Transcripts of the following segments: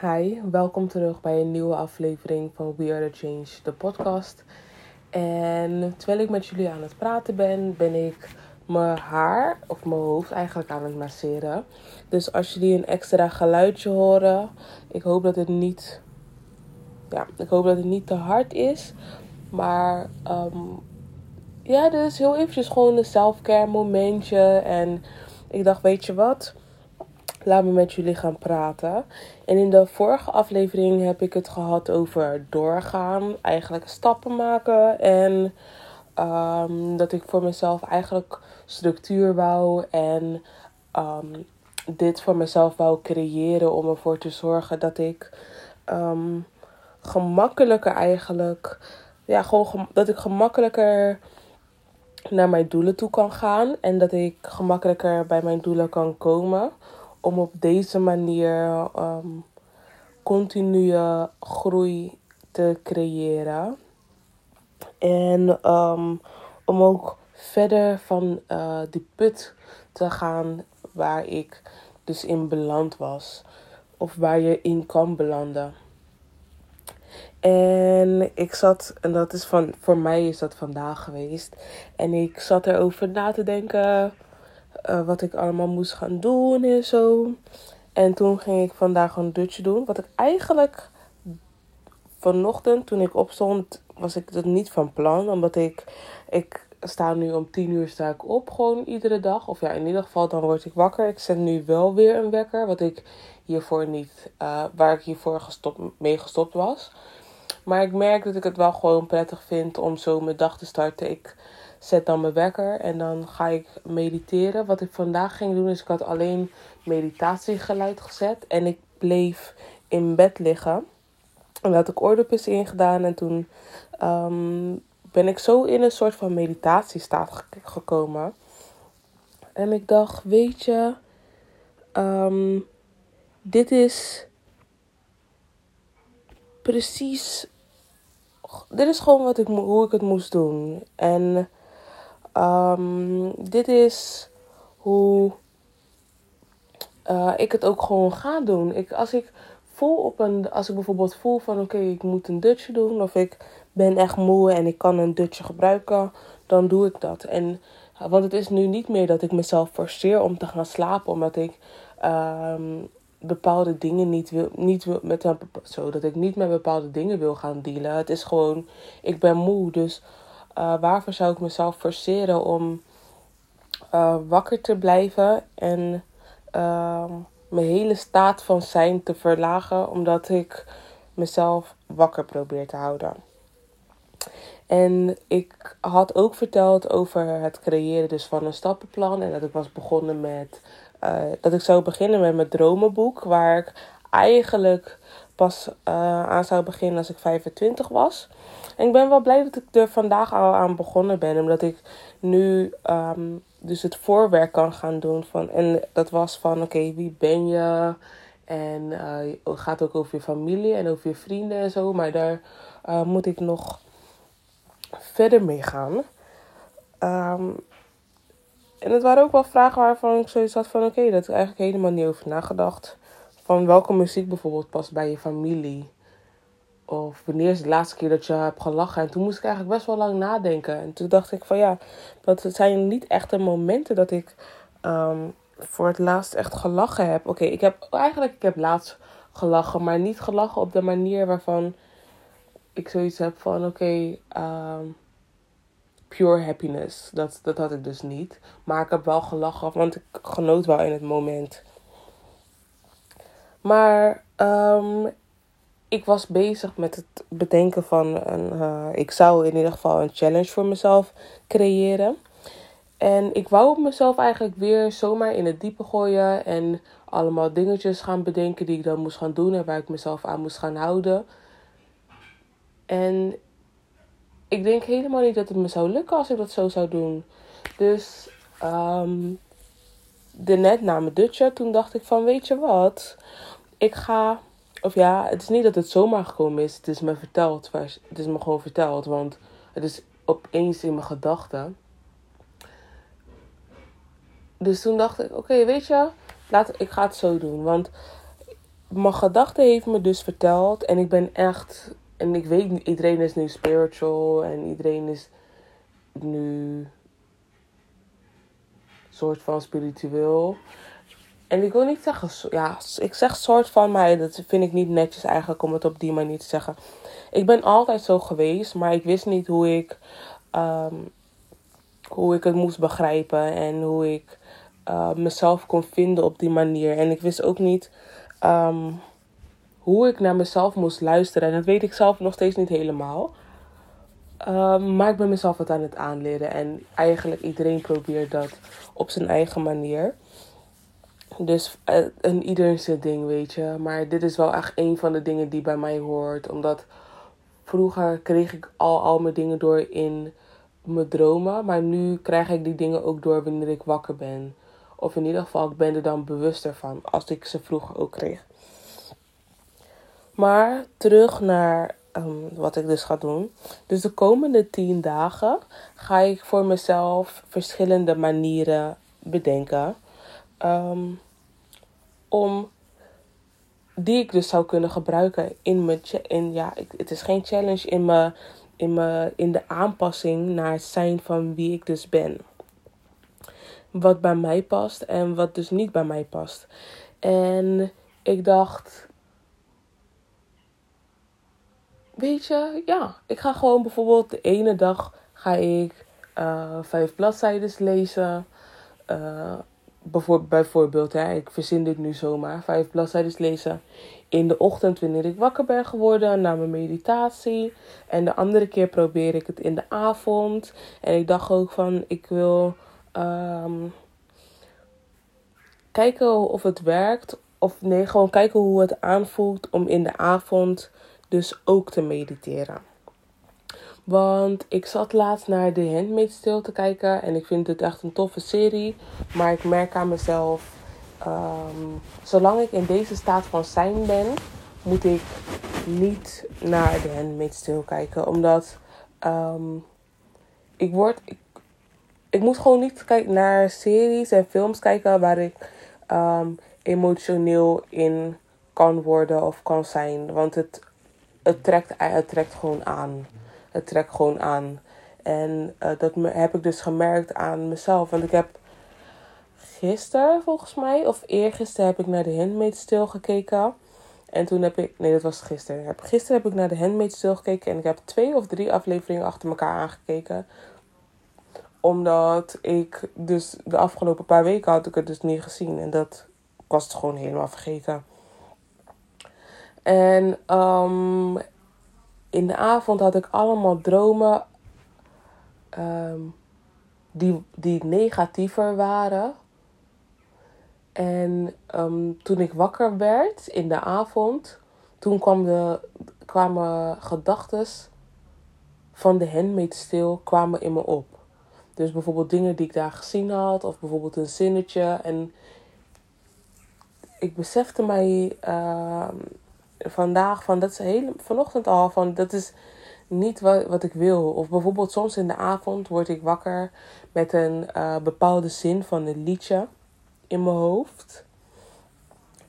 Hi, welkom terug bij een nieuwe aflevering van We Are The Change, de podcast. En terwijl ik met jullie aan het praten ben, ben ik mijn haar, of mijn hoofd eigenlijk aan het masseren. Dus als jullie een extra geluidje horen, ik hoop dat het niet, ja, ik hoop dat het niet te hard is. Maar um, ja, dus heel eventjes gewoon een selfcare momentje. En ik dacht, weet je wat? Laat me met jullie gaan praten. En in de vorige aflevering heb ik het gehad over doorgaan, eigenlijk stappen maken en um, dat ik voor mezelf eigenlijk structuur wou en um, dit voor mezelf wou creëren om ervoor te zorgen dat ik um, gemakkelijker eigenlijk, ja, gewoon dat ik gemakkelijker naar mijn doelen toe kan gaan en dat ik gemakkelijker bij mijn doelen kan komen om op deze manier um, continue groei te creëren. En um, om ook verder van uh, die put te gaan waar ik dus in beland was. Of waar je in kan belanden. En ik zat, en dat is van, voor mij is dat vandaag geweest. En ik zat erover na te denken uh, wat ik allemaal moest gaan doen en zo. En toen ging ik vandaag een dutje doen. Wat ik eigenlijk vanochtend, toen ik opstond, was ik dat niet van plan. Omdat ik, ik sta nu om tien uur sta ik op, gewoon iedere dag. Of ja, in ieder geval dan word ik wakker. Ik zet nu wel weer een wekker, wat ik hiervoor niet, uh, waar ik hiervoor gestopt, mee gestopt was. Maar ik merk dat ik het wel gewoon prettig vind om zo mijn dag te starten. Ik zet dan mijn wekker en dan ga ik mediteren. Wat ik vandaag ging doen is ik had alleen meditatiegeluid gezet en ik bleef in bed liggen. En had ik oordopjes ingedaan en toen um, ben ik zo in een soort van meditatiestaat gekomen. En ik dacht, weet je, um, dit is precies. Dit is gewoon wat ik, hoe ik het moest doen. En Um, dit is hoe uh, ik het ook gewoon ga doen. Ik, als ik voel op een, als ik bijvoorbeeld voel van oké, ik moet een dutje doen of ik ben echt moe en ik kan een dutje gebruiken, dan doe ik dat. En want het is nu niet meer dat ik mezelf forceer om te gaan slapen, omdat ik um, bepaalde dingen niet wil, niet wil met zo dat ik niet met bepaalde dingen wil gaan dealen. Het is gewoon, ik ben moe, dus uh, waarvoor zou ik mezelf forceren om uh, wakker te blijven en uh, mijn hele staat van zijn te verlagen, omdat ik mezelf wakker probeer te houden. En ik had ook verteld over het creëren dus van een stappenplan. En dat ik was begonnen met. Uh, dat ik zou beginnen met mijn dromenboek. Waar ik eigenlijk pas aan zou beginnen als ik 25 was. Ik ben wel blij dat ik er vandaag al aan begonnen ben. Omdat ik nu um, dus het voorwerk kan gaan doen. Van, en dat was van oké, wie ben je? En uh, het gaat ook over je familie en over je vrienden en zo. Maar daar uh, moet ik nog verder mee gaan. Um, en het waren ook wel vragen waarvan ik zoiets had van oké, dat ik eigenlijk helemaal niet over nagedacht. Van welke muziek bijvoorbeeld past bij je familie. Of wanneer is de laatste keer dat je hebt gelachen? En toen moest ik eigenlijk best wel lang nadenken. En toen dacht ik van ja, dat zijn niet echte momenten dat ik um, voor het laatst echt gelachen heb. Oké, ik heb eigenlijk ik heb laatst gelachen, maar niet gelachen op de manier waarvan ik zoiets heb van oké, um, pure happiness. Dat, dat had ik dus niet. Maar ik heb wel gelachen, want ik genoot wel in het moment. Maar um, ik was bezig met het bedenken van een. Uh, ik zou in ieder geval een challenge voor mezelf creëren. En ik wou mezelf eigenlijk weer zomaar in het diepe gooien. En allemaal dingetjes gaan bedenken die ik dan moest gaan doen. En waar ik mezelf aan moest gaan houden. En ik denk helemaal niet dat het me zou lukken als ik dat zo zou doen. Dus um, de net na mijn dutje, toen dacht ik van weet je wat. Ik ga of ja, het is niet dat het zomaar gekomen is. Het is me verteld. Het is me gewoon verteld. Want het is opeens in mijn gedachten. Dus toen dacht ik, oké, weet je, laat, ik ga het zo doen. Want mijn gedachte heeft me dus verteld. En ik ben echt. En ik weet, iedereen is nu spiritual. En iedereen is nu. soort van spiritueel. En ik wil niet zeggen. Ja, ik zeg soort van. Maar dat vind ik niet netjes eigenlijk om het op die manier te zeggen. Ik ben altijd zo geweest. Maar ik wist niet hoe ik. ehm, hoe ik het moest begrijpen. En hoe ik uh, mezelf kon vinden op die manier. En ik wist ook niet ehm, hoe ik naar mezelf moest luisteren. En dat weet ik zelf nog steeds niet helemaal. Um, maar ik ben mezelf wat aan het aanleren. En eigenlijk iedereen probeert dat op zijn eigen manier. Dus uh, en iedereen zijn ding, weet je. Maar dit is wel echt een van de dingen die bij mij hoort. Omdat vroeger kreeg ik al, al mijn dingen door in mijn dromen. Maar nu krijg ik die dingen ook door wanneer ik wakker ben. Of in ieder geval, ik ben er dan bewuster van. Als ik ze vroeger ook kreeg. Maar terug naar um, wat ik dus ga doen. Dus de komende tien dagen ga ik voor mezelf verschillende manieren bedenken. Um, om die ik dus zou kunnen gebruiken in mijn in ja, het is geen challenge in mijn in mijn in de aanpassing naar het zijn van wie ik dus ben wat bij mij past en wat dus niet bij mij past. En ik dacht, weet je, ja, ik ga gewoon bijvoorbeeld de ene dag ga ik uh, vijf bladzijden lezen. Uh, bijvoorbeeld, hè, ik verzin dit nu zomaar, vijf bladzijden lezen in de ochtend wanneer ik wakker ben geworden na mijn meditatie. En de andere keer probeer ik het in de avond. En ik dacht ook van, ik wil Um, kijken of het werkt. Of nee, gewoon kijken hoe het aanvoelt om in de avond dus ook te mediteren. Want ik zat laatst naar The Handmaid's Tale te kijken. En ik vind het echt een toffe serie. Maar ik merk aan mezelf... Um, zolang ik in deze staat van zijn ben... moet ik niet naar The Handmaid's Tale kijken. Omdat... Um, ik word... Ik moet gewoon niet kijken naar series en films kijken waar ik um, emotioneel in kan worden of kan zijn. Want het, het, trekt, het trekt gewoon aan. Het trekt gewoon aan. En uh, dat heb ik dus gemerkt aan mezelf. Want ik heb gisteren volgens mij, of eergisteren, heb ik naar de Handmaid's Tale gekeken. En toen heb ik, nee dat was gisteren. Gisteren heb ik naar de Handmaid's Tale gekeken. En ik heb twee of drie afleveringen achter elkaar aangekeken omdat ik dus de afgelopen paar weken had ik het dus niet gezien. En dat was het gewoon helemaal vergeten. En um, in de avond had ik allemaal dromen um, die, die negatiever waren. En um, toen ik wakker werd in de avond, toen kwamen gedachten van de handmaid's tale kwamen in me op. Dus bijvoorbeeld dingen die ik daar gezien had, of bijvoorbeeld een zinnetje. En ik besefte mij uh, vandaag, van dat is heel, vanochtend al, van dat is niet wat, wat ik wil. Of bijvoorbeeld soms in de avond word ik wakker met een uh, bepaalde zin van een liedje in mijn hoofd.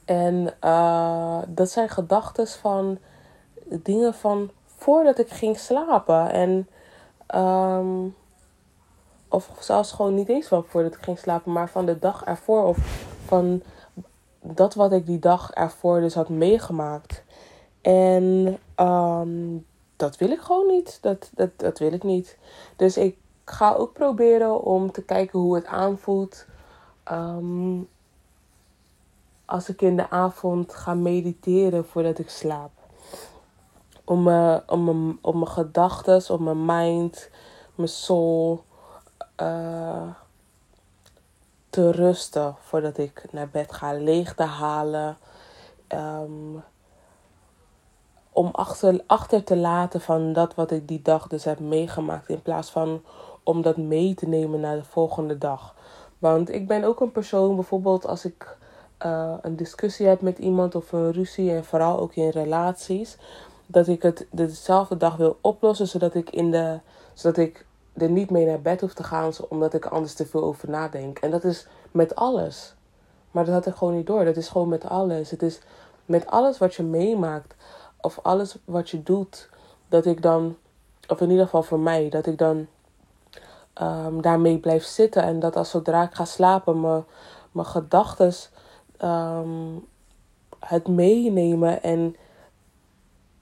En uh, dat zijn gedachten van dingen van voordat ik ging slapen. En um, of zelfs gewoon niet eens van voordat ik ging slapen, maar van de dag ervoor. Of van dat wat ik die dag ervoor dus had meegemaakt. En um, dat wil ik gewoon niet. Dat, dat, dat wil ik niet. Dus ik ga ook proberen om te kijken hoe het aanvoelt. Um, als ik in de avond ga mediteren voordat ik slaap. Om, uh, om, mijn, om mijn gedachten, om mijn mind, mijn soul uh, te rusten voordat ik naar bed ga. Leeg te halen. Um, om achter, achter te laten van dat wat ik die dag dus heb meegemaakt. In plaats van om dat mee te nemen naar de volgende dag. Want ik ben ook een persoon, bijvoorbeeld als ik uh, een discussie heb met iemand of een ruzie. En vooral ook in relaties. Dat ik het dezelfde dag wil oplossen. Zodat ik in de. Zodat ik er niet mee naar bed hoef te gaan omdat ik anders te veel over nadenk. En dat is met alles. Maar dat had ik gewoon niet door. Dat is gewoon met alles. Het is met alles wat je meemaakt of alles wat je doet, dat ik dan, of in ieder geval voor mij, dat ik dan um, daarmee blijf zitten en dat als zodra ik ga slapen, mijn, mijn gedachten um, het meenemen en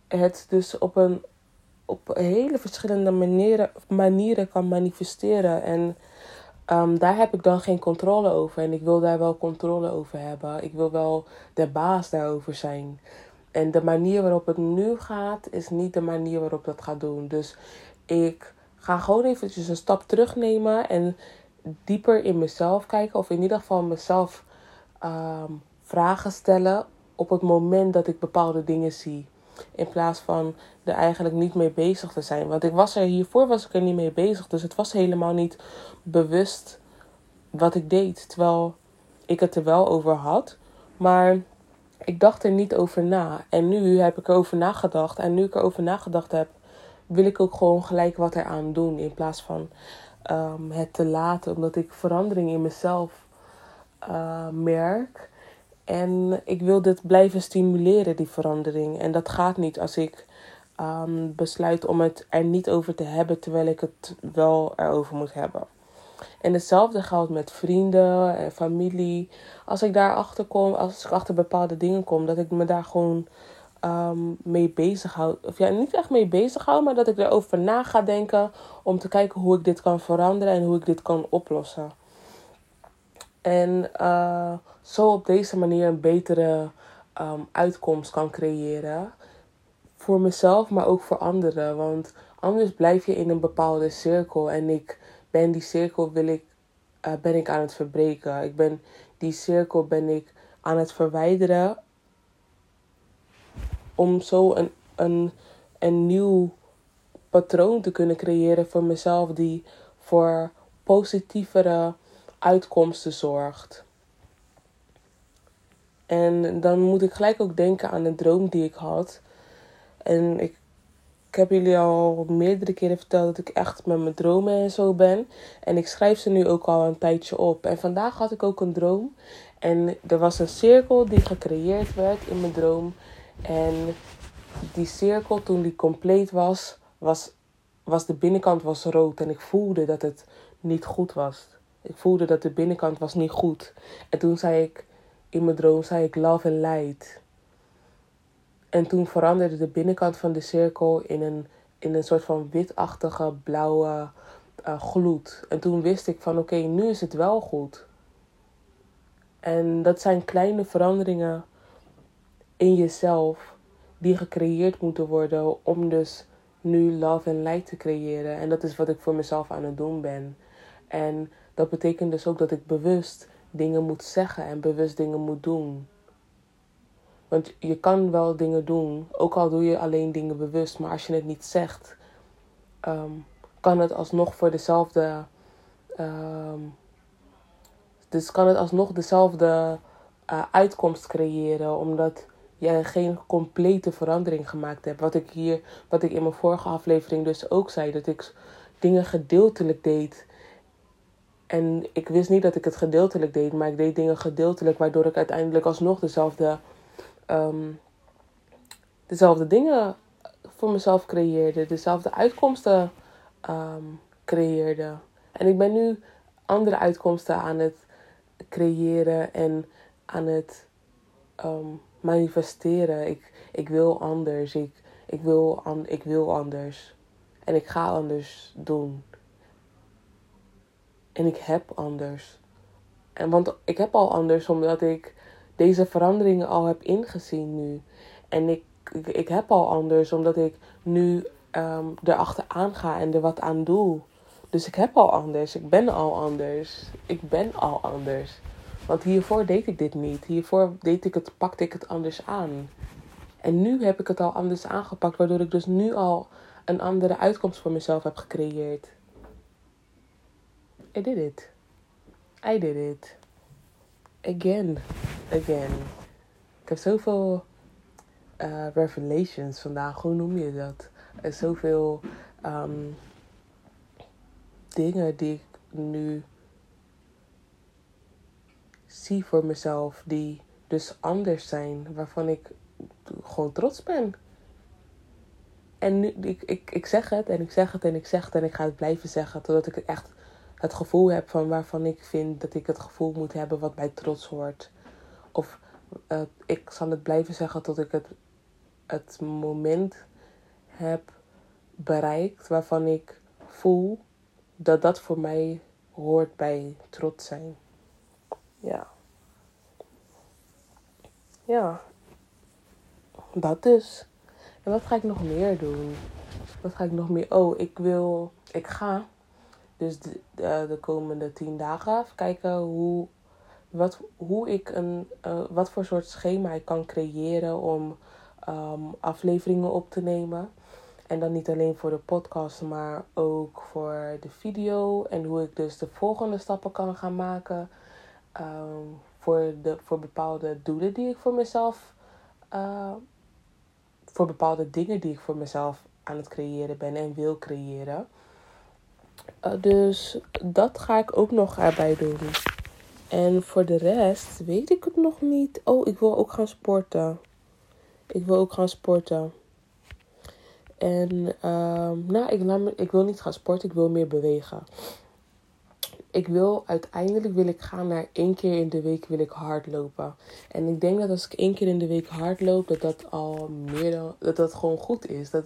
het dus op een op hele verschillende manieren, manieren kan manifesteren. En um, daar heb ik dan geen controle over. En ik wil daar wel controle over hebben. Ik wil wel de baas daarover zijn. En de manier waarop het nu gaat, is niet de manier waarop dat gaat doen. Dus ik ga gewoon eventjes een stap terugnemen en dieper in mezelf kijken. Of in ieder geval mezelf um, vragen stellen op het moment dat ik bepaalde dingen zie. In plaats van er eigenlijk niet mee bezig te zijn. Want ik was er hiervoor was ik er niet mee bezig. Dus het was helemaal niet bewust wat ik deed. Terwijl ik het er wel over had. Maar ik dacht er niet over na. En nu heb ik erover nagedacht. En nu ik erover nagedacht heb, wil ik ook gewoon gelijk wat eraan doen. In plaats van um, het te laten. Omdat ik verandering in mezelf uh, merk. En ik wil dit blijven stimuleren, die verandering. En dat gaat niet als ik um, besluit om het er niet over te hebben, terwijl ik het wel erover moet hebben. En hetzelfde geldt met vrienden en familie. Als ik daar achter kom, als ik achter bepaalde dingen kom, dat ik me daar gewoon um, mee bezig hou. Of ja, niet echt mee bezig hou, maar dat ik erover na ga denken om te kijken hoe ik dit kan veranderen en hoe ik dit kan oplossen. En uh, zo op deze manier een betere um, uitkomst kan creëren. Voor mezelf, maar ook voor anderen. Want anders blijf je in een bepaalde cirkel. En ik ben die cirkel wil ik, uh, ben ik aan het verbreken. Ik ben, die cirkel ben ik aan het verwijderen. Om zo een, een, een nieuw patroon te kunnen creëren voor mezelf. Die voor positievere uitkomsten zorgt. En dan moet ik gelijk ook denken aan een droom die ik had. En ik, ik heb jullie al meerdere keren verteld dat ik echt met mijn dromen en zo ben. En ik schrijf ze nu ook al een tijdje op. En vandaag had ik ook een droom. En er was een cirkel die gecreëerd werd in mijn droom. En die cirkel, toen die compleet was, was, was de binnenkant was rood. En ik voelde dat het niet goed was. Ik voelde dat de binnenkant was niet goed. En toen zei ik, in mijn droom zei ik love and light. En toen veranderde de binnenkant van de cirkel in een, in een soort van witachtige blauwe uh, gloed. En toen wist ik van oké, nu is het wel goed. En dat zijn kleine veranderingen in jezelf die gecreëerd moeten worden om dus nu love and light te creëren. En dat is wat ik voor mezelf aan het doen ben. En dat betekent dus ook dat ik bewust dingen moet zeggen en bewust dingen moet doen. Want je kan wel dingen doen, ook al doe je alleen dingen bewust, maar als je het niet zegt, um, kan het alsnog voor dezelfde. Um, dus kan het alsnog dezelfde uh, uitkomst creëren, omdat jij geen complete verandering gemaakt hebt. Wat ik hier, wat ik in mijn vorige aflevering dus ook zei, dat ik dingen gedeeltelijk deed en ik wist niet dat ik het gedeeltelijk deed, maar ik deed dingen gedeeltelijk, waardoor ik uiteindelijk alsnog dezelfde, um, dezelfde dingen voor mezelf creëerde, dezelfde uitkomsten um, creëerde. En ik ben nu andere uitkomsten aan het creëren en aan het um, manifesteren. Ik, ik wil anders. Ik, ik, wil an, ik wil anders. En ik ga anders doen. En ik heb anders. En want ik heb al anders omdat ik deze veranderingen al heb ingezien nu. En ik, ik, heb al anders omdat ik nu um, erachteraan ga en er wat aan doe. Dus ik heb al anders. Ik ben al anders. Ik ben al anders. Want hiervoor deed ik dit niet. Hiervoor deed ik het, pakte ik het anders aan. En nu heb ik het al anders aangepakt, waardoor ik dus nu al een andere uitkomst voor mezelf heb gecreëerd. I did it. I did it. Again. Again. Ik heb zoveel uh, revelations vandaag. Hoe noem je dat? Zoveel um, dingen die ik nu zie voor mezelf. Die dus anders zijn. Waarvan ik gewoon trots ben. En nu, ik, ik, ik zeg het en ik zeg het en ik zeg het en ik ga het blijven zeggen. Totdat ik echt het gevoel heb van waarvan ik vind dat ik het gevoel moet hebben wat bij trots hoort. Of uh, ik zal het blijven zeggen tot ik het, het moment heb bereikt waarvan ik voel dat dat voor mij hoort bij trots zijn. Ja. Ja. Dat dus. En wat ga ik nog meer doen? Wat ga ik nog meer? Oh, ik wil. Ik ga. Dus de, de, de komende tien dagen kijken hoe. Wat, hoe ik een. Uh, wat voor soort schema ik kan creëren om um, afleveringen op te nemen. En dan niet alleen voor de podcast, maar ook voor de video. En hoe ik dus de volgende stappen kan gaan maken. Um, voor, de, voor bepaalde doelen die ik voor mezelf. Uh, voor bepaalde dingen die ik voor mezelf aan het creëren ben en wil creëren. Uh, dus dat ga ik ook nog erbij doen. En voor de rest weet ik het nog niet. Oh, ik wil ook gaan sporten. Ik wil ook gaan sporten. En um, nou, ik, ik wil niet gaan sporten, ik wil meer bewegen. Ik wil uiteindelijk wil ik gaan naar één keer in de week wil ik hardlopen. En ik denk dat als ik één keer in de week hardloop, dat dat al meer dan dat dat gewoon goed is. Dat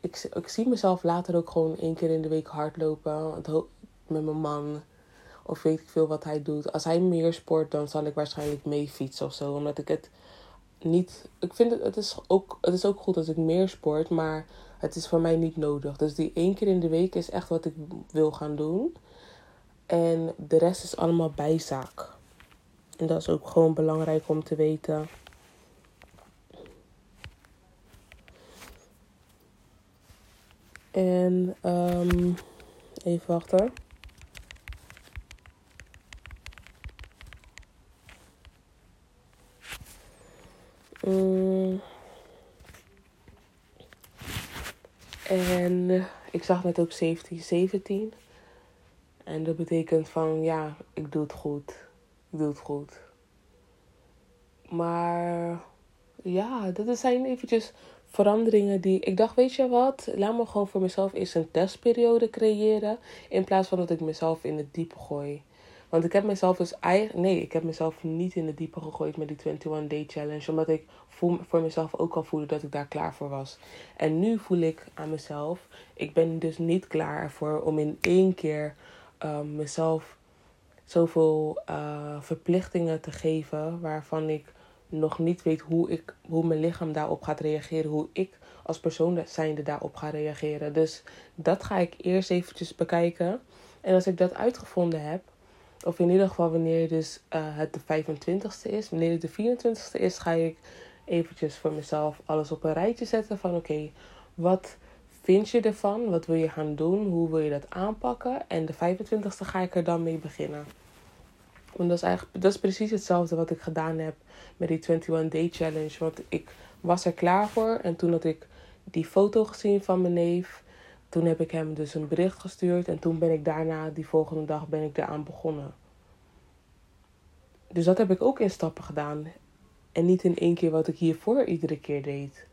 ik, ik zie mezelf later ook gewoon één keer in de week hardlopen met mijn man. Of weet ik veel wat hij doet. Als hij meer sport, dan zal ik waarschijnlijk mee fietsen of zo. Omdat ik het niet. Ik vind het, het, is ook, het is ook goed als ik meer sport, maar het is voor mij niet nodig. Dus die één keer in de week is echt wat ik wil gaan doen. En de rest is allemaal bijzaak. En dat is ook gewoon belangrijk om te weten. En um, even wachten. Mm. En ik zag net ook 17, 17. En dat betekent van ja, ik doe het goed. Ik doe het goed. Maar ja, dat zijn eventjes veranderingen die. Ik dacht, weet je wat? Laat me gewoon voor mezelf eens een testperiode creëren. In plaats van dat ik mezelf in het diepe gooi. Want ik heb mezelf dus eigenlijk. Nee, ik heb mezelf niet in het diepe gegooid met die 21 Day Challenge. Omdat ik voor mezelf ook al voelde dat ik daar klaar voor was. En nu voel ik aan mezelf. Ik ben dus niet klaar ervoor om in één keer um, mezelf zoveel uh, verplichtingen te geven. Waarvan ik nog niet weet hoe, ik, hoe mijn lichaam daarop gaat reageren. Hoe ik als persoon zijnde daarop ga reageren. Dus dat ga ik eerst eventjes bekijken. En als ik dat uitgevonden heb of in ieder geval wanneer dus uh, het de 25ste is. Wanneer het de 24ste is, ga ik eventjes voor mezelf alles op een rijtje zetten. Van oké, wat vind je ervan? Wat wil je gaan doen? Hoe wil je dat aanpakken? En de 25ste ga ik er dan mee beginnen. Want dat is eigenlijk dat is precies hetzelfde wat ik gedaan heb met die 21 Day Challenge. Want ik was er klaar voor. En toen had ik die foto gezien van mijn neef. Toen heb ik hem dus een bericht gestuurd en toen ben ik daarna, die volgende dag, ben ik eraan begonnen. Dus dat heb ik ook in stappen gedaan. En niet in één keer wat ik hiervoor iedere keer deed.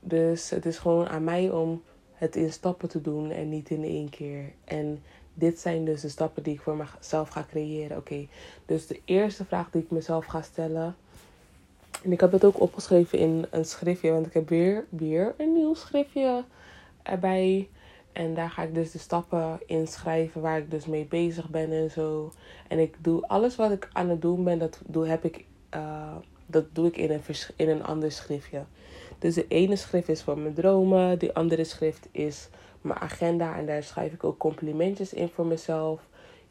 Dus het is gewoon aan mij om het in stappen te doen en niet in één keer. En dit zijn dus de stappen die ik voor mezelf ga creëren. Oké, dus de eerste vraag die ik mezelf ga stellen. En ik heb het ook opgeschreven in een schriftje, want ik heb weer, weer een nieuw schriftje erbij. En daar ga ik dus de stappen inschrijven waar ik dus mee bezig ben en zo. En ik doe alles wat ik aan het doen ben, dat doe, heb ik, uh, dat doe ik in een, in een ander schriftje. Dus de ene schrift is voor mijn dromen, de andere schrift is mijn agenda. En daar schrijf ik ook complimentjes in voor mezelf.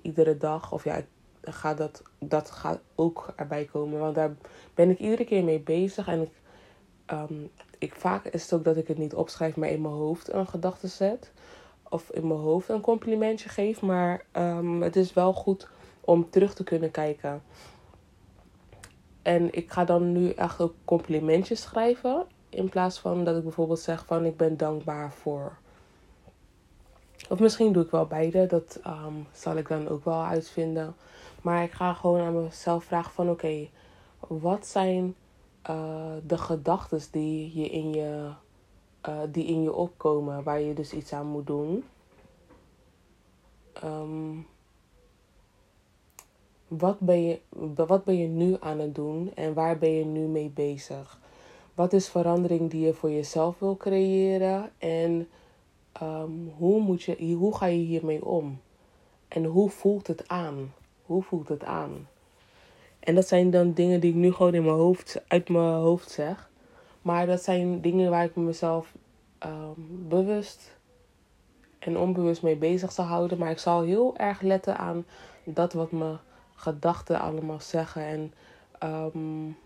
Iedere dag. Of ja, gaat dat, dat gaat ook erbij komen. Want daar ben ik iedere keer mee bezig. En ik um, ik, vaak is het ook dat ik het niet opschrijf, maar in mijn hoofd een gedachte zet. Of in mijn hoofd een complimentje geef. Maar um, het is wel goed om terug te kunnen kijken. En ik ga dan nu echt ook complimentjes schrijven. In plaats van dat ik bijvoorbeeld zeg van ik ben dankbaar voor. Of misschien doe ik wel beide. Dat um, zal ik dan ook wel uitvinden. Maar ik ga gewoon aan mezelf vragen van oké. wat zijn uh, de gedachten die, je in je, uh, die in je opkomen, waar je dus iets aan moet doen. Um, wat, ben je, wat ben je nu aan het doen en waar ben je nu mee bezig? Wat is verandering die je voor jezelf wil creëren en um, hoe, moet je, hoe ga je hiermee om? En hoe voelt het aan? Hoe voelt het aan? En dat zijn dan dingen die ik nu gewoon in mijn hoofd, uit mijn hoofd zeg. Maar dat zijn dingen waar ik mezelf um, bewust en onbewust mee bezig zal houden. Maar ik zal heel erg letten aan dat wat mijn gedachten allemaal zeggen. En um,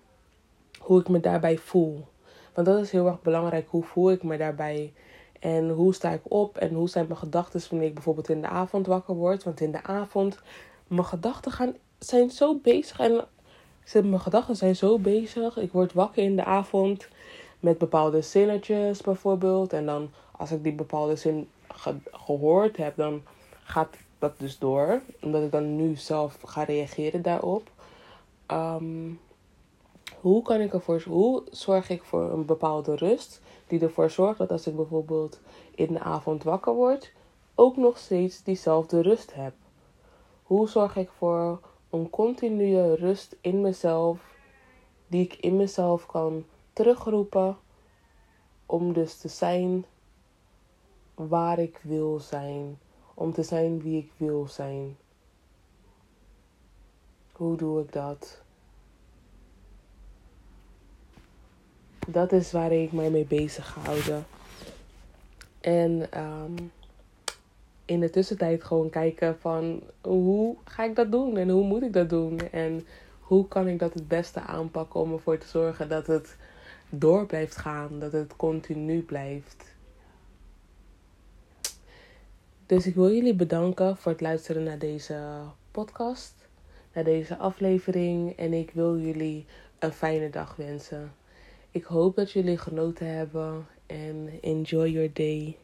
hoe ik me daarbij voel. Want dat is heel erg belangrijk. Hoe voel ik me daarbij? En hoe sta ik op? En hoe zijn mijn gedachten wanneer ik bijvoorbeeld in de avond wakker word? Want in de avond, mijn gedachten gaan, zijn zo bezig. En mijn gedachten zijn zo bezig. Ik word wakker in de avond met bepaalde zinnetjes bijvoorbeeld. En dan als ik die bepaalde zin gehoord heb, dan gaat dat dus door. Omdat ik dan nu zelf ga reageren daarop. Um, hoe kan ik ervoor, hoe zorg ik voor een bepaalde rust die ervoor zorgt dat als ik bijvoorbeeld in de avond wakker word, ook nog steeds diezelfde rust heb? Hoe zorg ik voor een continue rust in mezelf, die ik in mezelf kan terugroepen, om dus te zijn waar ik wil zijn, om te zijn wie ik wil zijn? Hoe doe ik dat? dat is waar ik mij mee bezig houden. En um, in de tussentijd gewoon kijken van hoe ga ik dat doen en hoe moet ik dat doen en hoe kan ik dat het beste aanpakken om ervoor te zorgen dat het door blijft gaan, dat het continu blijft. Dus ik wil jullie bedanken voor het luisteren naar deze podcast, naar deze aflevering en ik wil jullie een fijne dag wensen. Ik hoop dat jullie genoten hebben en enjoy your day.